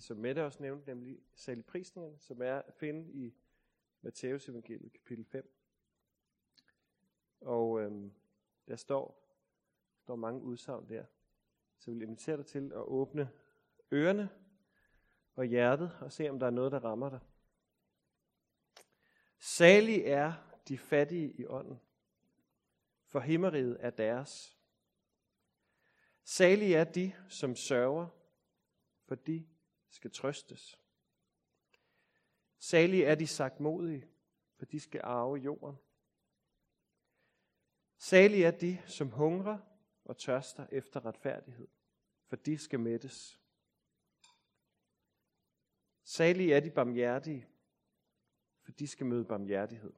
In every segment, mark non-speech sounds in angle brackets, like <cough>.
som Mette også nævnte, nemlig saligprisningerne, som er at finde i Matteus evangeliet kapitel 5. Og øhm, der står, står mange udsagn der. Så jeg vil invitere dig til at åbne ørerne og hjertet og se, om der er noget, der rammer dig. Salig er de fattige i ånden, for himmeriget er deres. Salige er de, som sørger, for de skal trøstes. Salige er de sagtmodige, for de skal arve jorden. Salige er de, som hungrer og tørster efter retfærdighed, for de skal mættes. Salige er de barmhjertige, for de skal møde barmhjertighed.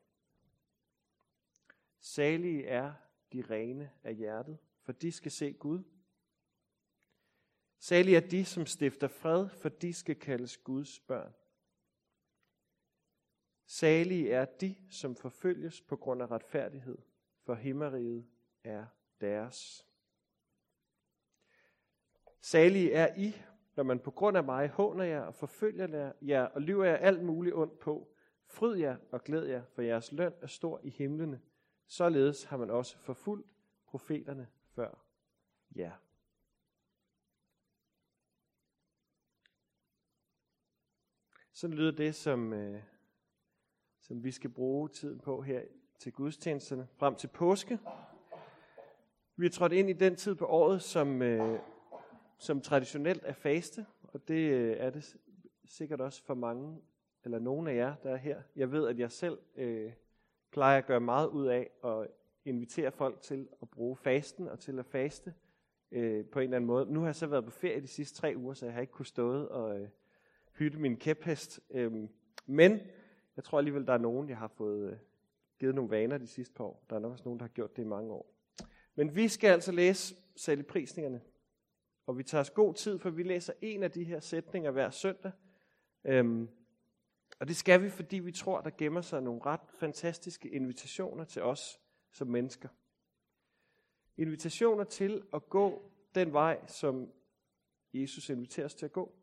Salige er de rene af hjertet, for de skal se Gud. Særligt er de, som stifter fred, for de skal kaldes Guds børn. Salige er de, som forfølges på grund af retfærdighed, for himmeriget er deres. Salige er I, når man på grund af mig håner jer og forfølger jer og lyver jer alt muligt ondt på. Fryd jer og glæd jer, for jeres løn er stor i himlene. Således har man også forfulgt profeterne før jer. Så lyder det, som, øh, som vi skal bruge tiden på her til gudstjenesterne frem til påske. Vi er trådt ind i den tid på året, som, øh, som traditionelt er faste, og det øh, er det sikkert også for mange, eller nogen af jer, der er her. Jeg ved, at jeg selv øh, plejer at gøre meget ud af at invitere folk til at bruge fasten og til at faste øh, på en eller anden måde. Nu har jeg så været på ferie de sidste tre uger, så jeg har ikke kunnet stået og øh, hytte min kæphest. Øh, men jeg tror alligevel, der er nogen, jeg har fået øh, givet nogle vaner de sidste par år. Der er nok også nogen, der har gjort det i mange år. Men vi skal altså læse saligprisningerne. Og vi tager os god tid, for vi læser en af de her sætninger hver søndag. Øhm, og det skal vi, fordi vi tror, der gemmer sig nogle ret fantastiske invitationer til os som mennesker. Invitationer til at gå den vej, som Jesus inviterer os til at gå.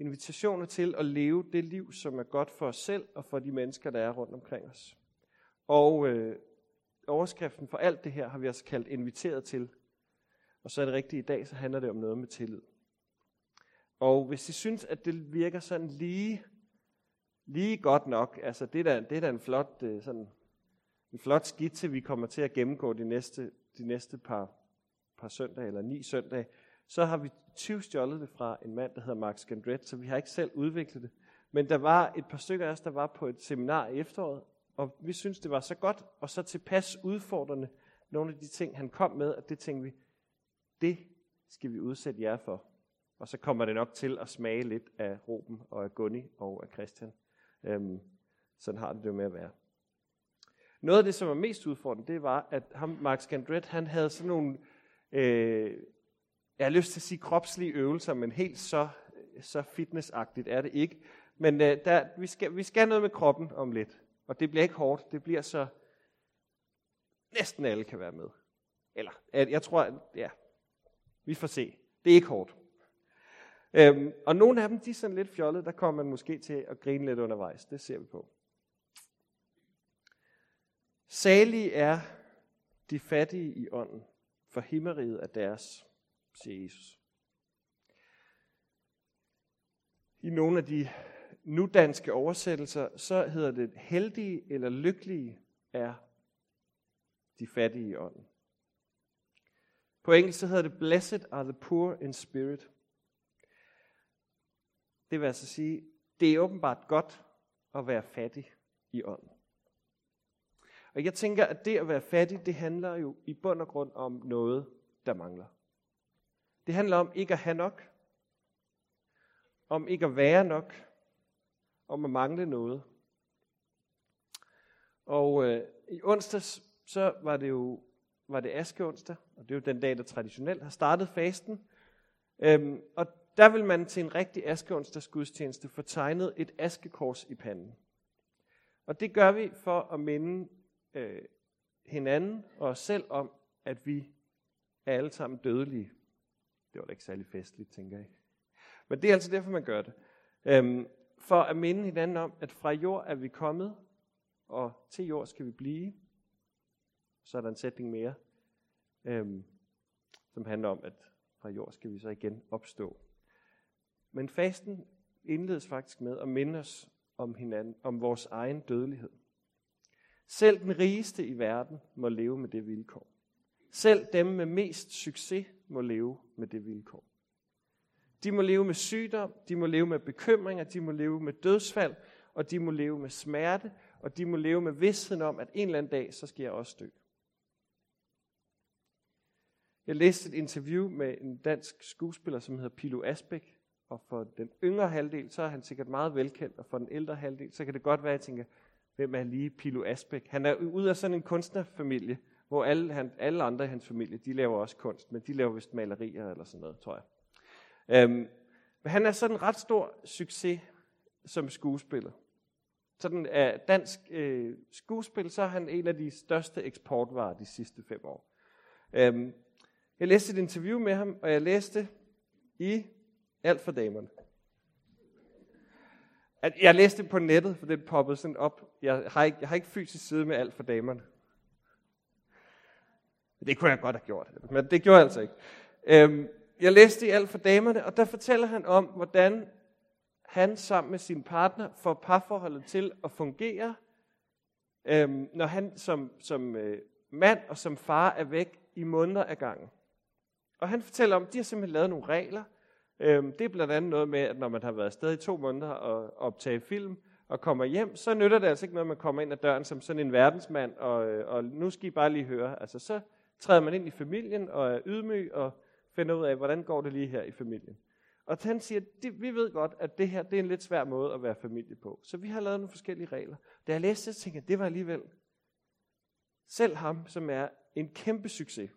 Invitationer til at leve det liv, som er godt for os selv og for de mennesker, der er rundt omkring os. Og øh, overskriften for alt det her har vi også kaldt inviteret til. Og så er det rigtigt i dag, så handler det om noget med tillid. Og hvis I synes, at det virker sådan lige, lige godt nok, altså det er da, det er da en flot, øh, sådan, en flot skitse, vi kommer til at gennemgå de næste, de næste par, par søndage, eller ni søndage, så har vi 20 stjålet det fra en mand, der hedder Mark Scandret, så vi har ikke selv udviklet det. Men der var et par stykker af os, der var på et seminar i efteråret, og vi synes det var så godt, og så tilpas udfordrende, nogle af de ting, han kom med, at det tænkte vi, det skal vi udsætte jer for. Og så kommer det nok til at smage lidt af Ruben og af Gunni og af Christian. Øhm, sådan har det jo med at være. Noget af det, som var mest udfordrende, det var, at ham, Mark Scandret, han havde sådan nogle, øh, jeg har lyst til at sige kropslige øvelser, men helt så, så fitnessagtigt er det ikke. Men øh, der, vi, skal, vi skal noget med kroppen om lidt. Og det bliver ikke hårdt, det bliver så, næsten alle kan være med. Eller, øh, jeg tror, ja, vi får se. Det er ikke hårdt. Øhm, og nogle af dem, de er sådan lidt fjollede, der kommer man måske til at grine lidt undervejs. Det ser vi på. Salige er de fattige i ånden, for himmeriget er deres, siger Jesus. I nogle af de nu danske oversættelser, så hedder det heldige eller lykkelige er de fattige i ånden. På engelsk så hedder det Blessed are the poor in spirit. Det vil altså sige, det er åbenbart godt at være fattig i ånden. Og jeg tænker, at det at være fattig, det handler jo i bund og grund om noget, der mangler. Det handler om ikke at have nok, om ikke at være nok, om at mangle noget. Og øh, i onsdags, så var det jo var det askeonsdag, og det er jo den dag, der traditionelt har startet fasten. Øhm, og der vil man til en rigtig askeonsdags gudstjeneste få tegnet et askekors i panden. Og det gør vi for at minde øh, hinanden og os selv om, at vi er alle sammen dødelige. Det var da ikke særlig festligt, tænker jeg. Men det er altså derfor, man gør det. Øhm, for at minde hinanden om, at fra jord er vi kommet, og til jord skal vi blive. Så er der en sætning mere, øhm, som handler om, at fra jord skal vi så igen opstå. Men fasten indledes faktisk med at minde os om hinanden, om vores egen dødelighed. Selv den rigeste i verden må leve med det vilkår. Selv dem med mest succes må leve med det vilkår. De må leve med sygdom, de må leve med bekymringer, de må leve med dødsfald, og de må leve med smerte, og de må leve med vidstheden om, at en eller anden dag, så skal jeg også dø. Jeg læste et interview med en dansk skuespiller, som hedder Pilo Asbæk, og for den yngre halvdel, så er han sikkert meget velkendt, og for den ældre halvdel, så kan det godt være, at jeg tænker, hvem er lige Pilo Asbæk? Han er ud af sådan en kunstnerfamilie, hvor alle, han, alle andre i hans familie, de laver også kunst, men de laver vist malerier eller sådan noget, tror jeg. Øhm, men han er sådan en ret stor succes som skuespiller. Sådan er dansk øh, skuespil, så er han en af de største eksportvarer de sidste fem år. Øhm, jeg læste et interview med ham, og jeg læste i Alt for damerne. At jeg læste det på nettet, for det poppede sådan op. Jeg har ikke, jeg har ikke fysisk side med alt for damerne. Det kunne jeg godt have gjort, men det gjorde jeg altså ikke. Øhm, jeg læste i Alt for damerne, og der fortæller han om, hvordan han sammen med sin partner får parforholdet til at fungere, øhm, når han som, som øh, mand og som far er væk i måneder af gangen. Og han fortæller om, at de har simpelthen lavet nogle regler. Øhm, det er blandt andet noget med, at når man har været afsted i to måneder og optage film, og kommer hjem, så nytter det altså ikke noget, at man kommer ind ad døren som sådan en verdensmand, og, øh, og nu skal I bare lige høre. Altså så træder man ind i familien og er ydmyg og finder ud af, hvordan går det lige her i familien. Og han siger, det, vi ved godt, at det her det er en lidt svær måde at være familie på. Så vi har lavet nogle forskellige regler. Da jeg læste det, tænkte jeg, det var alligevel selv ham, som er en kæmpe succes,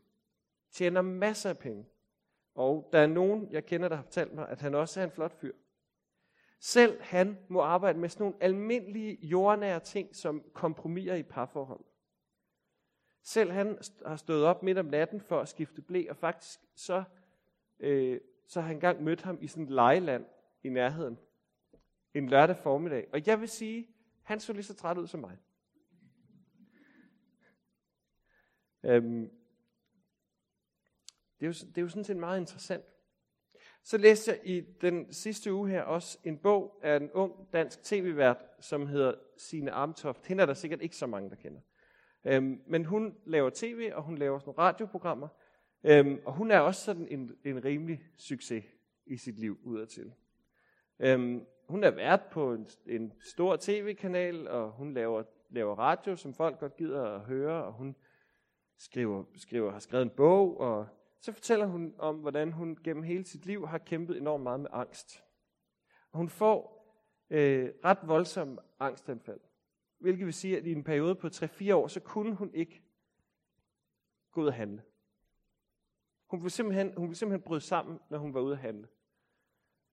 tjener masser af penge. Og der er nogen, jeg kender, der har fortalt mig, at han også er en flot fyr. Selv han må arbejde med sådan nogle almindelige jordnære ting, som kompromiser i parforhold. Selv han har stået op midt om natten for at skifte blæ, og faktisk så, øh, så har han engang mødt ham i sådan et lejeland i nærheden. En lørdag formiddag. Og jeg vil sige, han så lige så træt ud som mig. Øhm, det, er jo, det er jo sådan set meget interessant. Så læste jeg i den sidste uge her også en bog af en ung dansk tv-vært, som hedder Sine Amtoft. Hende er der sikkert ikke så mange, der kender. Øhm, men hun laver tv, og hun laver sådan nogle radioprogrammer. Øhm, og hun er også sådan en, en rimelig succes i sit liv udadtil. Øhm, hun er vært på en, en stor tv-kanal, og hun laver, laver radio, som folk godt gider at høre, og hun skriver, skriver, har skrevet en bog, og så fortæller hun om, hvordan hun gennem hele sit liv har kæmpet enormt meget med angst. Og hun får øh, ret voldsomme angstanfald. Hvilket vil sige, at i en periode på 3-4 år, så kunne hun ikke gå ud og handle. Hun ville simpelthen, hun ville simpelthen bryde sammen, når hun var ude at handle.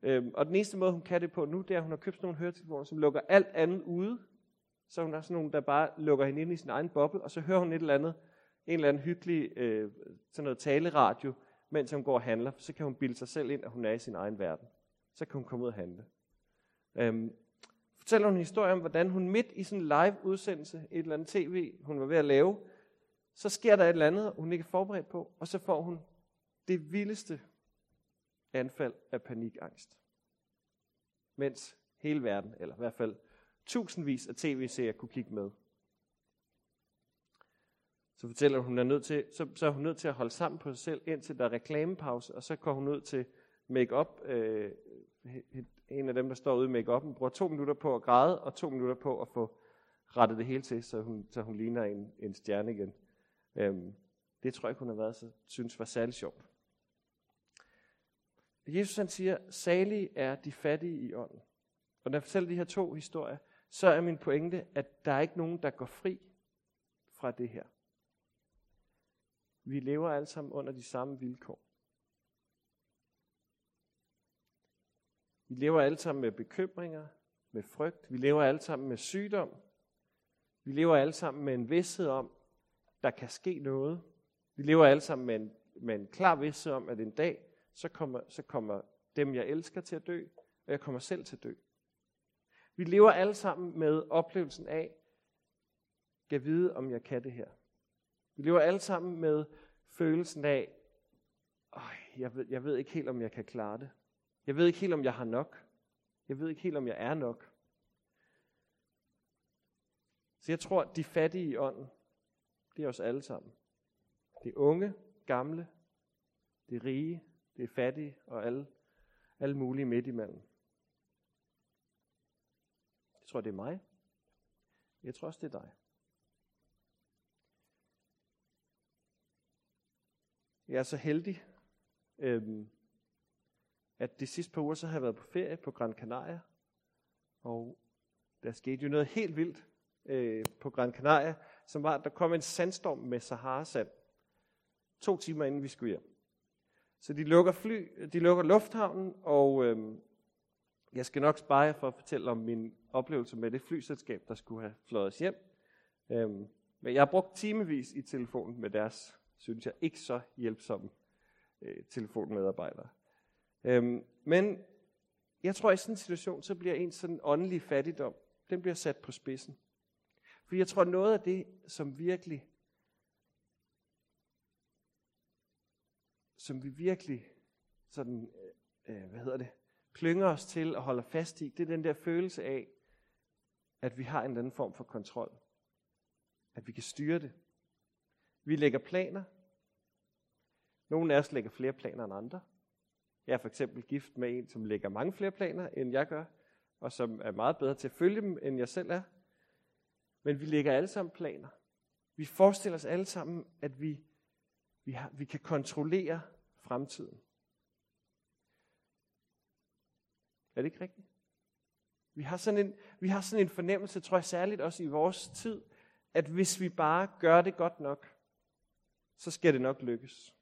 Øhm, og den eneste måde, hun kan det på nu, det er, at hun har købt sådan nogle høretelefoner, som lukker alt andet ude. Så hun har sådan nogle, der bare lukker hende ind i sin egen boble, og så hører hun et eller andet, en eller anden hyggelig øh, sådan noget taleradio, mens hun går og handler. Så kan hun bilde sig selv ind, at hun er i sin egen verden. Så kan hun komme ud og handle. Øhm, fortæller hun en historie om, hvordan hun midt i sådan en live-udsendelse, et eller andet tv, hun var ved at lave, så sker der et eller andet, hun ikke er forberedt på, og så får hun det vildeste anfald af panikangst. Mens hele verden, eller i hvert fald tusindvis af tv-serier kunne kigge med. Så fortæller hun, hun er nødt til, så, så er hun nødt til at holde sammen på sig selv, indtil der er reklamepause, og så går hun ud til make-up. Øh, en af dem, der står ude i make-up'en, bruger to minutter på at græde, og to minutter på at få rettet det hele til, så hun, så hun ligner en, en stjerne igen. Øhm, det tror jeg ikke, hun har været så, synes var særlig sjovt. Jesus han siger, salige er de fattige i ånden. Og når jeg fortæller de her to historier, så er min pointe, at der er ikke nogen, der går fri fra det her. Vi lever alle sammen under de samme vilkår. Vi lever alle sammen med bekymringer, med frygt. Vi lever alle sammen med sygdom. Vi lever alle sammen med en vidsthed om, der kan ske noget. Vi lever alle sammen med en, med en klar vidsthed om, at en dag, så kommer, så kommer dem jeg elsker til at dø, og jeg kommer selv til at dø. Vi lever alle sammen med oplevelsen af, at vide, om jeg kan det her. Vi lever alle sammen med følelsen af, jeg, ved, jeg ved ikke helt, om jeg kan klare det. Jeg ved ikke helt, om jeg har nok. Jeg ved ikke helt, om jeg er nok. Så jeg tror, at de fattige i ånden, det er os alle sammen. Det er unge, gamle, det er rige, det er fattige og alle, alle mulige midt imellem. Jeg tror, det er mig. Jeg tror også, det er dig. Jeg er så heldig, øhm, at de sidste par uger så har jeg været på ferie på Gran Canaria. Og der skete jo noget helt vildt øh, på Gran Canaria, som var, at der kom en sandstorm med Sahara-sand. To timer inden vi skulle hjem. Så de lukker, fly, de lukker lufthavnen, og øh, jeg skal nok spare jer for at fortælle om min oplevelse med det flyselskab, der skulle have fløjet os hjem. Øh, men jeg har brugt timevis i telefonen med deres, synes jeg, ikke så hjælpsomme øh, telefonmedarbejdere. Øhm, men jeg tror, at i sådan en situation, så bliver en sådan åndelig fattigdom, den bliver sat på spidsen. For jeg tror, noget af det, som virkelig, som vi virkelig sådan, øh, øh, hvad hedder det, klynger os til og holder fast i, det er den der følelse af, at vi har en eller anden form for kontrol. At vi kan styre det. Vi lægger planer. Nogle af os lægger flere planer end andre. Jeg er for eksempel gift med en, som lægger mange flere planer, end jeg gør, og som er meget bedre til at følge dem, end jeg selv er. Men vi lægger alle sammen planer. Vi forestiller os alle sammen, at vi, vi, har, vi kan kontrollere fremtiden. Er det ikke rigtigt? Vi har, sådan en, vi har sådan en fornemmelse, tror jeg særligt også i vores tid, at hvis vi bare gør det godt nok, så skal det nok lykkes.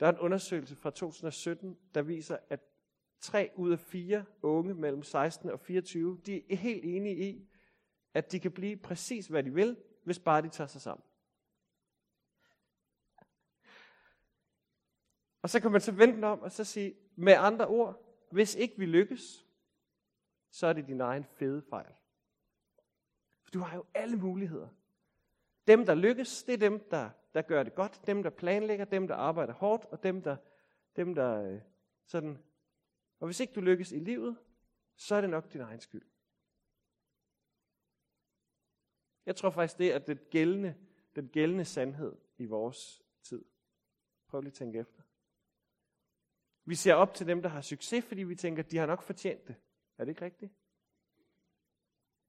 Der er en undersøgelse fra 2017, der viser, at tre ud af fire unge mellem 16 og 24, de er helt enige i, at de kan blive præcis, hvad de vil, hvis bare de tager sig sammen. Og så kan man så vente om og så sige, med andre ord, hvis ikke vi lykkes, så er det din egen fede fejl. For du har jo alle muligheder. Dem, der lykkes, det er dem, der, der gør det godt. Dem, der planlægger, dem, der arbejder hårdt, og dem, der, dem, der øh, sådan... Og hvis ikke du lykkes i livet, så er det nok din egen skyld. Jeg tror faktisk, det er det gældende, den gældende sandhed i vores tid. Prøv lige at tænke efter. Vi ser op til dem, der har succes, fordi vi tænker, de har nok fortjent det. Er det ikke rigtigt?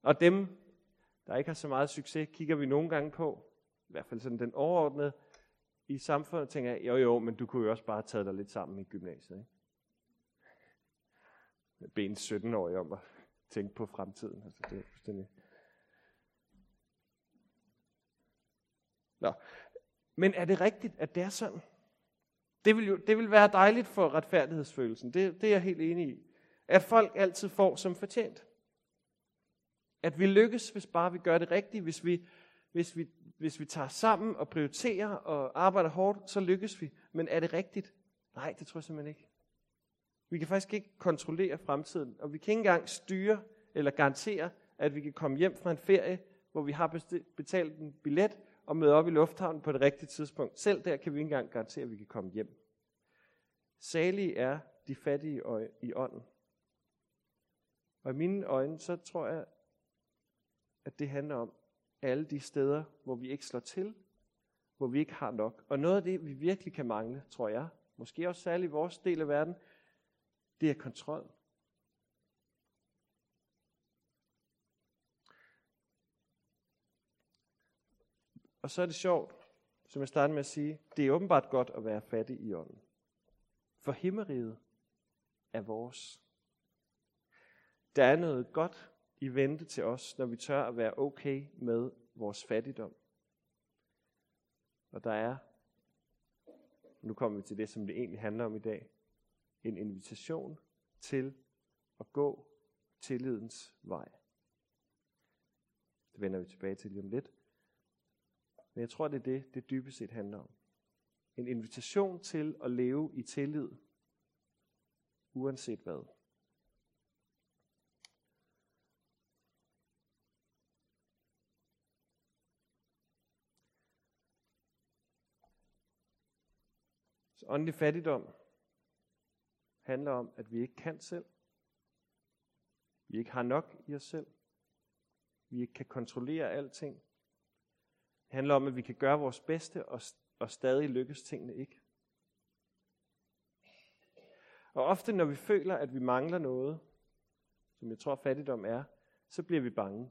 Og dem, der ikke har så meget succes, kigger vi nogle gange på, i hvert fald sådan den overordnede i samfundet, tænker jeg, jo jo, men du kunne jo også bare have taget dig lidt sammen i gymnasiet. Ikke? Ben 17 år om at tænke på fremtiden. Altså, det er fuldstændig... Nå. Men er det rigtigt, at det er sådan? Det vil, jo, det vil være dejligt for retfærdighedsfølelsen. Det, det er jeg helt enig i. At folk altid får som fortjent. At vi lykkes, hvis bare vi gør det rigtigt. Hvis vi, hvis vi, hvis vi tager sammen og prioriterer og arbejder hårdt, så lykkes vi. Men er det rigtigt? Nej, det tror jeg simpelthen ikke. Vi kan faktisk ikke kontrollere fremtiden, og vi kan ikke engang styre eller garantere, at vi kan komme hjem fra en ferie, hvor vi har betalt en billet, og møde op i lufthavnen på det rigtige tidspunkt. Selv der kan vi ikke engang garantere, at vi kan komme hjem. Salige er de fattige i ånden. Og i mine øjne, så tror jeg, at det handler om alle de steder, hvor vi ikke slår til, hvor vi ikke har nok. Og noget af det, vi virkelig kan mangle, tror jeg, måske også særligt i vores del af verden, det er kontrol. Og så er det sjovt, som jeg startede med at sige, det er åbenbart godt at være fattig i ånden. For himmeriget er vores. Der er noget godt i vente til os, når vi tør at være okay med vores fattigdom. Og der er, nu kommer vi til det, som det egentlig handler om i dag, en invitation til at gå tillidens vej. Det vender vi tilbage til lige om lidt. Men jeg tror, det er det, det dybest set handler om. En invitation til at leve i tillid uanset hvad. Åndelig fattigdom handler om, at vi ikke kan selv. Vi ikke har nok i os selv. Vi ikke kan kontrollere alting. Det handler om, at vi kan gøre vores bedste, og, og stadig lykkes tingene ikke. Og ofte, når vi føler, at vi mangler noget, som jeg tror fattigdom er, så bliver vi bange.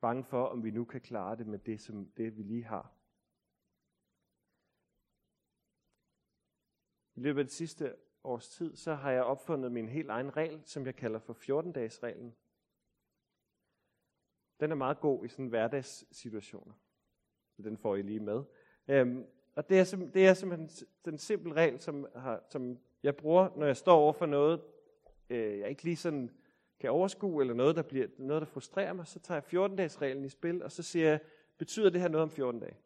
Bange for, om vi nu kan klare det med det, som det vi lige har. I løbet af det sidste års tid, så har jeg opfundet min helt egen regel, som jeg kalder for 14-dages-reglen. Den er meget god i sådan hverdagssituationer. Så den får I lige med. Øhm, og det er, det er simpelthen den simple regel, som, har, som jeg bruger, når jeg står over for noget, øh, jeg ikke lige sådan kan overskue, eller noget, der, bliver, noget, der frustrerer mig, så tager jeg 14-dages-reglen i spil, og så siger jeg, betyder det her noget om 14 dage?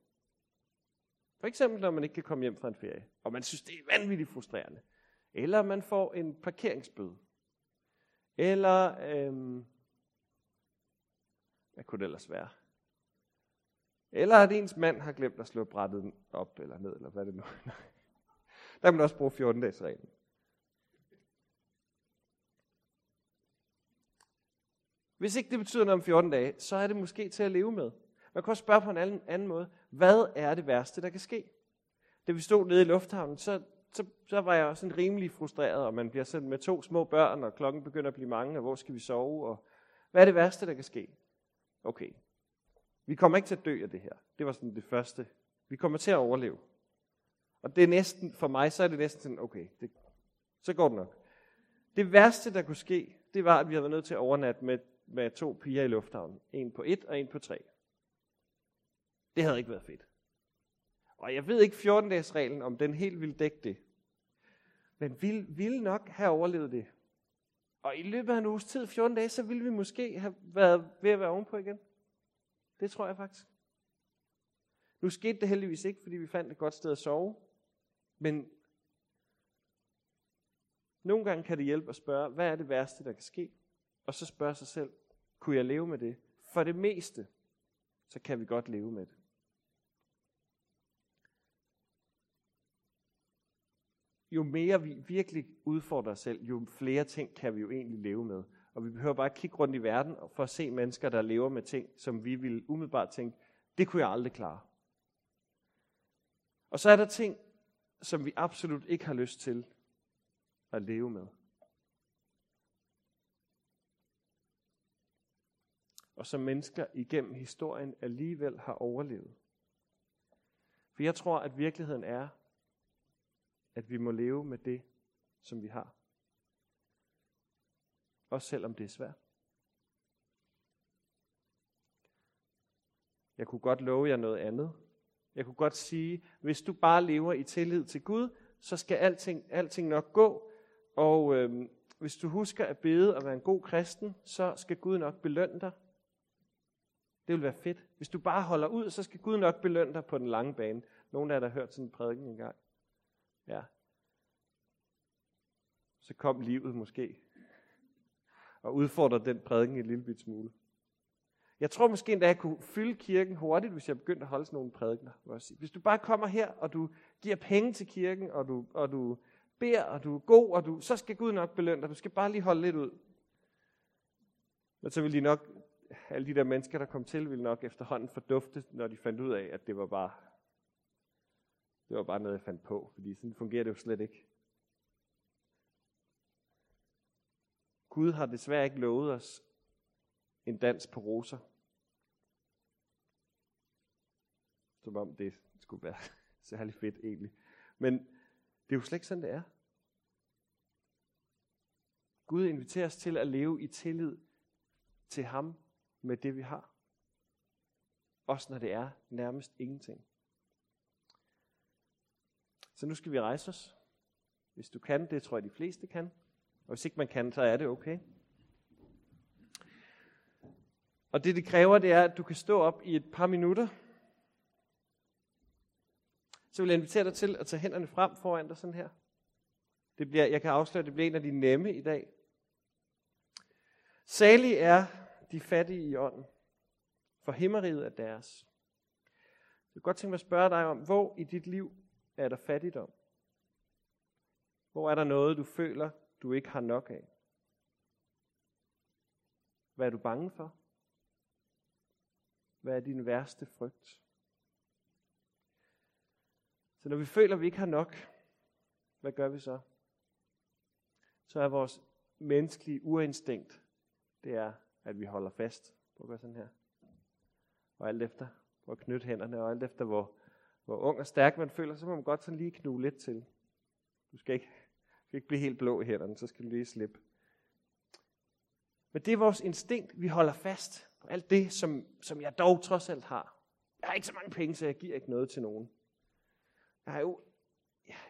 For eksempel, når man ikke kan komme hjem fra en ferie, og man synes, det er vanvittigt frustrerende. Eller man får en parkeringsbøde. Eller, øhm, hvad kunne det ellers være? Eller at ens mand har glemt at slå brættet op eller ned, eller hvad det nu <laughs> er. Der kan man også bruge 14-dages reglen. Hvis ikke det betyder noget om 14 dage, så er det måske til at leve med. Man kan også spørge på en anden, anden måde. Hvad er det værste, der kan ske? Da vi stod nede i lufthavnen, så, så, så var jeg også en rimelig frustreret, og man bliver sendt med to små børn, og klokken begynder at blive mange, og hvor skal vi sove? Og hvad er det værste, der kan ske? Okay, vi kommer ikke til at dø af det her. Det var sådan det første. Vi kommer til at overleve. Og det er næsten, for mig, så er det næsten sådan, okay, det, så går det nok. Det værste, der kunne ske, det var, at vi havde været nødt til at overnatte med, med to piger i lufthavnen. En på et og en på tre. Det havde ikke været fedt. Og jeg ved ikke 14-dages reglen, om den helt ville dække det. Men vi ville nok have overlevet det. Og i løbet af en uges tid, 14 dage, så ville vi måske have været ved at være ovenpå igen. Det tror jeg faktisk. Nu skete det heldigvis ikke, fordi vi fandt et godt sted at sove. Men nogle gange kan det hjælpe at spørge, hvad er det værste, der kan ske? Og så spørge sig selv, kunne jeg leve med det? For det meste, så kan vi godt leve med det. Jo mere vi virkelig udfordrer os selv, jo flere ting kan vi jo egentlig leve med. Og vi behøver bare at kigge rundt i verden for at se mennesker, der lever med ting, som vi vil umiddelbart tænke, det kunne jeg aldrig klare. Og så er der ting, som vi absolut ikke har lyst til at leve med. Og som mennesker igennem historien alligevel har overlevet. For jeg tror, at virkeligheden er, at vi må leve med det, som vi har. Også selvom det er svært. Jeg kunne godt love jer noget andet. Jeg kunne godt sige, hvis du bare lever i tillid til Gud, så skal alting, alting nok gå. Og øhm, hvis du husker at bede og være en god kristen, så skal Gud nok belønne dig. Det vil være fedt. Hvis du bare holder ud, så skal Gud nok belønne dig på den lange bane. Nogen af jer, der har hørt sådan en prædiken engang. Ja. Så kom livet måske og udfordre den prædiken en lille bit smule. Jeg tror måske endda, at jeg kunne fylde kirken hurtigt, hvis jeg begyndte at holde sådan nogle prædikner. Hvis du bare kommer her, og du giver penge til kirken, og du, og du beder, og du er god, og du, så skal Gud nok belønne dig. Du skal bare lige holde lidt ud. Men så vil de nok, alle de der mennesker, der kom til, ville nok efterhånden fordufte, når de fandt ud af, at det var bare, det var bare noget, jeg fandt på. Fordi sådan fungerer det jo slet ikke. Gud har desværre ikke lovet os en dans på roser. Som om det skulle være <laughs> særlig fedt egentlig. Men det er jo slet ikke sådan, det er. Gud inviterer os til at leve i tillid til ham med det, vi har. Også når det er nærmest ingenting. Så nu skal vi rejse os. Hvis du kan, det tror jeg de fleste kan. Og hvis ikke man kan, så er det okay. Og det, det kræver, det er, at du kan stå op i et par minutter. Så vil jeg invitere dig til at tage hænderne frem foran dig sådan her. Det bliver, jeg kan afsløre, at det bliver en af de nemme i dag. Salig er de fattige i ånden, for himmeriget er deres. Jeg kunne godt tænke mig at spørge dig om, hvor i dit liv er der fattigdom? Hvor er der noget, du føler, du ikke har nok af? Hvad er du bange for? Hvad er din værste frygt? Så når vi føler, at vi ikke har nok, hvad gør vi så? Så er vores menneskelige urinstinkt, det er, at vi holder fast. på at gøre sådan her. Og alt efter, hvor knytte hænderne, og alt efter, hvor, hvor ung og stærk man føler, så må man godt sådan lige knuge lidt til. Du skal ikke, du skal ikke blive helt blå i hænderne, så skal du lige slippe. Men det er vores instinkt. Vi holder fast på alt det, som, som jeg dog trods alt har. Jeg har ikke så mange penge, så jeg giver ikke noget til nogen. Jeg, har jo,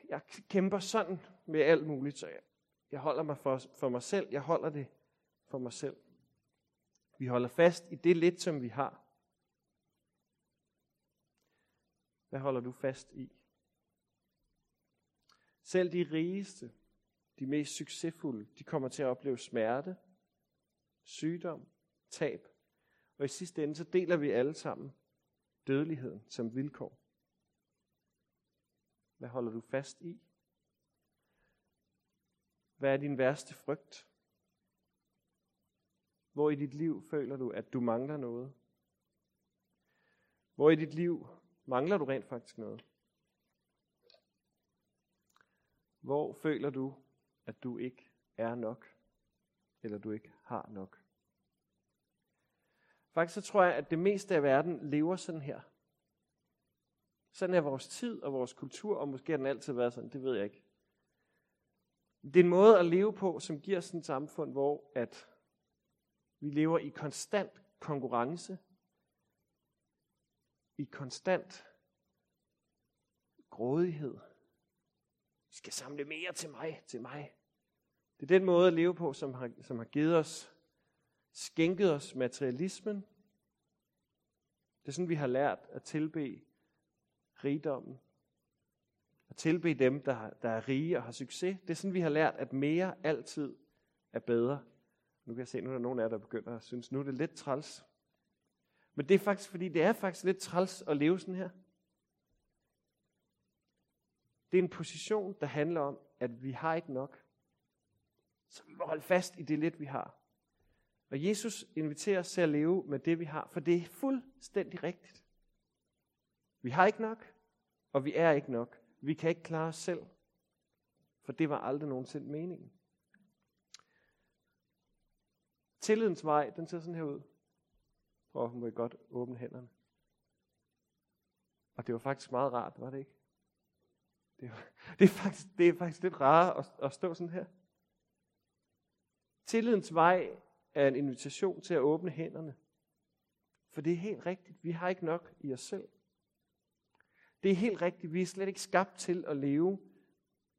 jeg kæmper sådan med alt muligt, så jeg, jeg holder mig for, for mig selv. Jeg holder det for mig selv. Vi holder fast i det lidt, som vi har. Hvad holder du fast i? Selv de rigeste, de mest succesfulde, de kommer til at opleve smerte, sygdom, tab. Og i sidste ende, så deler vi alle sammen dødeligheden som vilkår. Hvad holder du fast i? Hvad er din værste frygt? Hvor i dit liv føler du, at du mangler noget? Hvor i dit liv mangler du rent faktisk noget? Hvor føler du, at du ikke er nok? Eller du ikke har nok? Faktisk så tror jeg, at det meste af verden lever sådan her. Sådan er vores tid og vores kultur, og måske har den altid været sådan, det ved jeg ikke. Det er en måde at leve på, som giver sådan et samfund, hvor at vi lever i konstant konkurrence, i konstant grådighed. Vi skal samle mere til mig, til mig. Det er den måde at leve på, som har, som har givet os, skænket os materialismen. Det er sådan, vi har lært at tilbe rigdommen. At tilbe dem, der, der er rige og har succes. Det er sådan, vi har lært, at mere altid er bedre. Nu kan jeg se, nu er der nogen af jer, der begynder at synes, nu er det lidt træls. Men det er faktisk, fordi det er faktisk lidt træls at leve sådan her. Det er en position, der handler om, at vi har ikke nok. Så vi må holde fast i det lidt, vi har. Og Jesus inviterer os til at leve med det, vi har, for det er fuldstændig rigtigt. Vi har ikke nok, og vi er ikke nok. Vi kan ikke klare os selv, for det var aldrig nogensinde meningen. Tillidens vej, den ser sådan her ud. Prøv må I godt åbne hænderne. Og det var faktisk meget rart, var det ikke? Det, var, <laughs> det, er, faktisk, det er faktisk lidt rart at, at stå sådan her. Tillidens vej er en invitation til at åbne hænderne. For det er helt rigtigt, vi har ikke nok i os selv. Det er helt rigtigt, vi er slet ikke skabt til at leve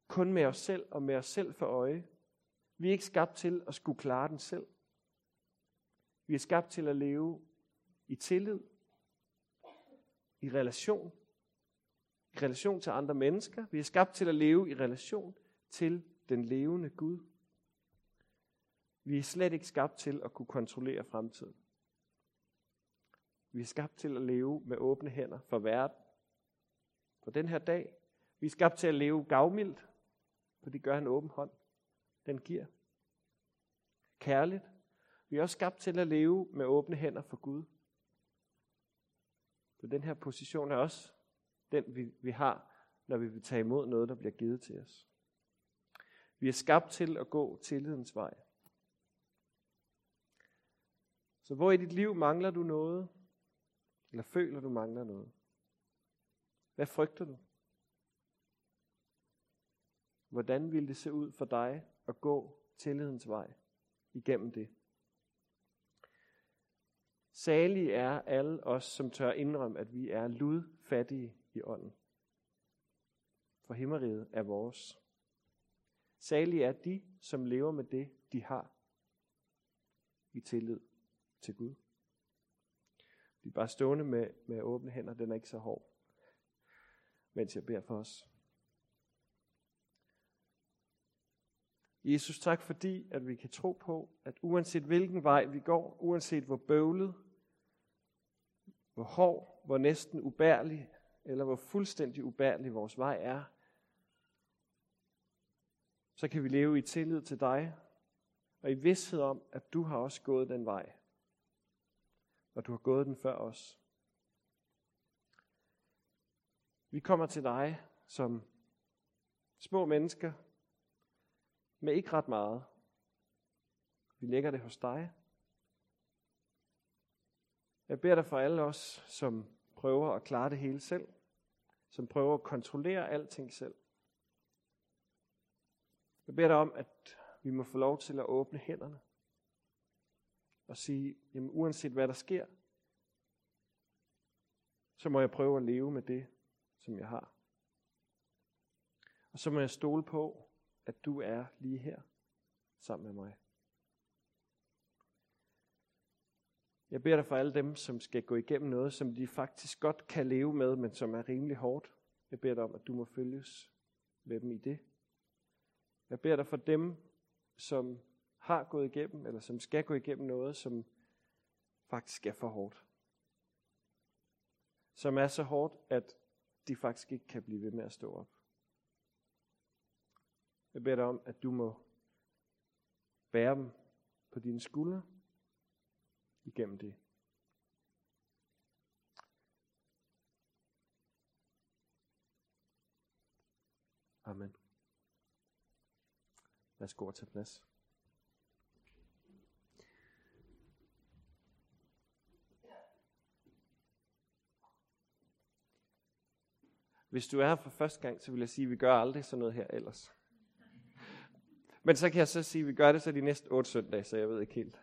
kun med os selv og med os selv for øje. Vi er ikke skabt til at skulle klare den selv. Vi er skabt til at leve i tillid, i relation, i relation til andre mennesker. Vi er skabt til at leve i relation til den levende Gud. Vi er slet ikke skabt til at kunne kontrollere fremtiden. Vi er skabt til at leve med åbne hænder for verden. For den her dag. Vi er skabt til at leve gavmildt, for det gør en åben hånd. Den giver. Kærligt. Vi er også skabt til at leve med åbne hænder for Gud. Så den her position er også den, vi, vi har, når vi vil tage imod noget, der bliver givet til os. Vi er skabt til at gå tillidens vej. Så hvor i dit liv mangler du noget? Eller føler du mangler noget? Hvad frygter du? Hvordan ville det se ud for dig at gå tillidens vej igennem det? Salige er alle os, som tør indrømme, at vi er ludfattige i ånden. For himmeriget er vores. Salige er de, som lever med det, de har i tillid til Gud. Vi er bare stående med, med åbne hænder, den er ikke så hård, mens jeg beder for os. Jesus, tak fordi, at vi kan tro på, at uanset hvilken vej vi går, uanset hvor bøvlet, hvor hård, hvor næsten ubærlig, eller hvor fuldstændig ubærlig vores vej er, så kan vi leve i tillid til dig, og i vidshed om, at du har også gået den vej. Og du har gået den før os. Vi kommer til dig som små mennesker, med ikke ret meget. Vi lægger det hos dig. Jeg beder dig for alle os, som prøver at klare det hele selv, som prøver at kontrollere alting selv. Jeg beder dig om, at vi må få lov til at åbne hænderne og sige, jamen uanset hvad der sker, så må jeg prøve at leve med det, som jeg har. Og så må jeg stole på, at du er lige her sammen med mig. Jeg beder dig for alle dem, som skal gå igennem noget, som de faktisk godt kan leve med, men som er rimelig hårdt. Jeg beder dig om, at du må følges med dem i det. Jeg beder dig for dem, som har gået igennem, eller som skal gå igennem noget, som faktisk er for hårdt. Som er så hårdt, at de faktisk ikke kan blive ved med at stå op. Jeg beder dig om, at du må bære dem på dine skuldre igennem det. Amen. Værsgo at tage plads. Hvis du er her for første gang, så vil jeg sige, at vi gør aldrig sådan noget her ellers. Men så kan jeg så sige, at vi gør det så de næste otte søndage, så jeg ved ikke helt.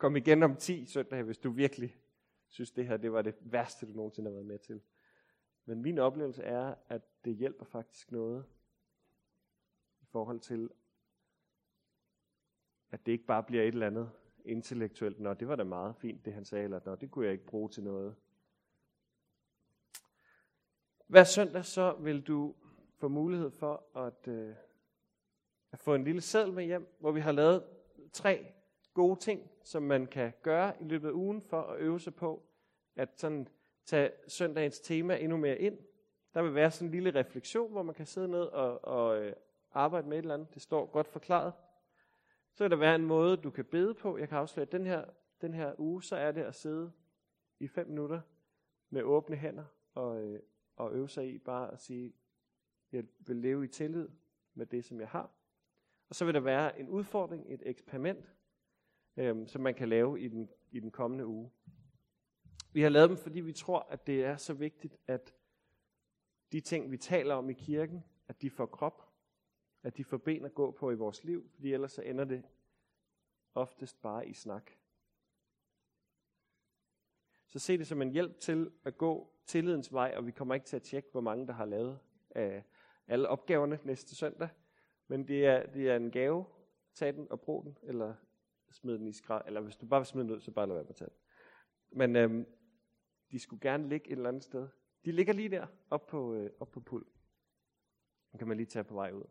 Kom igen om 10 søndage, hvis du virkelig synes, det her det var det værste, du nogensinde har været med til. Men min oplevelse er, at det hjælper faktisk noget i forhold til, at det ikke bare bliver et eller andet intellektuelt, nå, det var da meget fint, det han sagde, eller nå, det kunne jeg ikke bruge til noget. Hver søndag så vil du få mulighed for at, øh, at få en lille seddel med hjem, hvor vi har lavet tre gode ting, som man kan gøre i løbet af ugen for at øve sig på at sådan tage søndagens tema endnu mere ind. Der vil være sådan en lille refleksion, hvor man kan sidde ned og, og øh, arbejde med et eller andet. Det står godt forklaret. Så vil der være en måde, du kan bede på. Jeg kan afsløre, at den her, den her uge, så er det at sidde i fem minutter med åbne hænder og, øh, og øve sig i bare at sige, jeg vil leve i tillid med det, som jeg har. Og så vil der være en udfordring, et eksperiment, øh, som man kan lave i den, i den kommende uge. Vi har lavet dem, fordi vi tror, at det er så vigtigt, at de ting, vi taler om i kirken, at de får krop, at de får ben at gå på i vores liv, fordi ellers så ender det oftest bare i snak. Så se det som en hjælp til at gå tillidens vej, og vi kommer ikke til at tjekke, hvor mange der har lavet øh, alle opgaverne næste søndag. Men det er, det er en gave. Tag den og brug den, eller smid den i skrald. Eller hvis du bare vil smide den ud, så bare lad være med at tage den. Men øhm, de skulle gerne ligge et eller andet sted. De ligger lige der, op på, øh, op på pul. Den kan man lige tage på vej ud.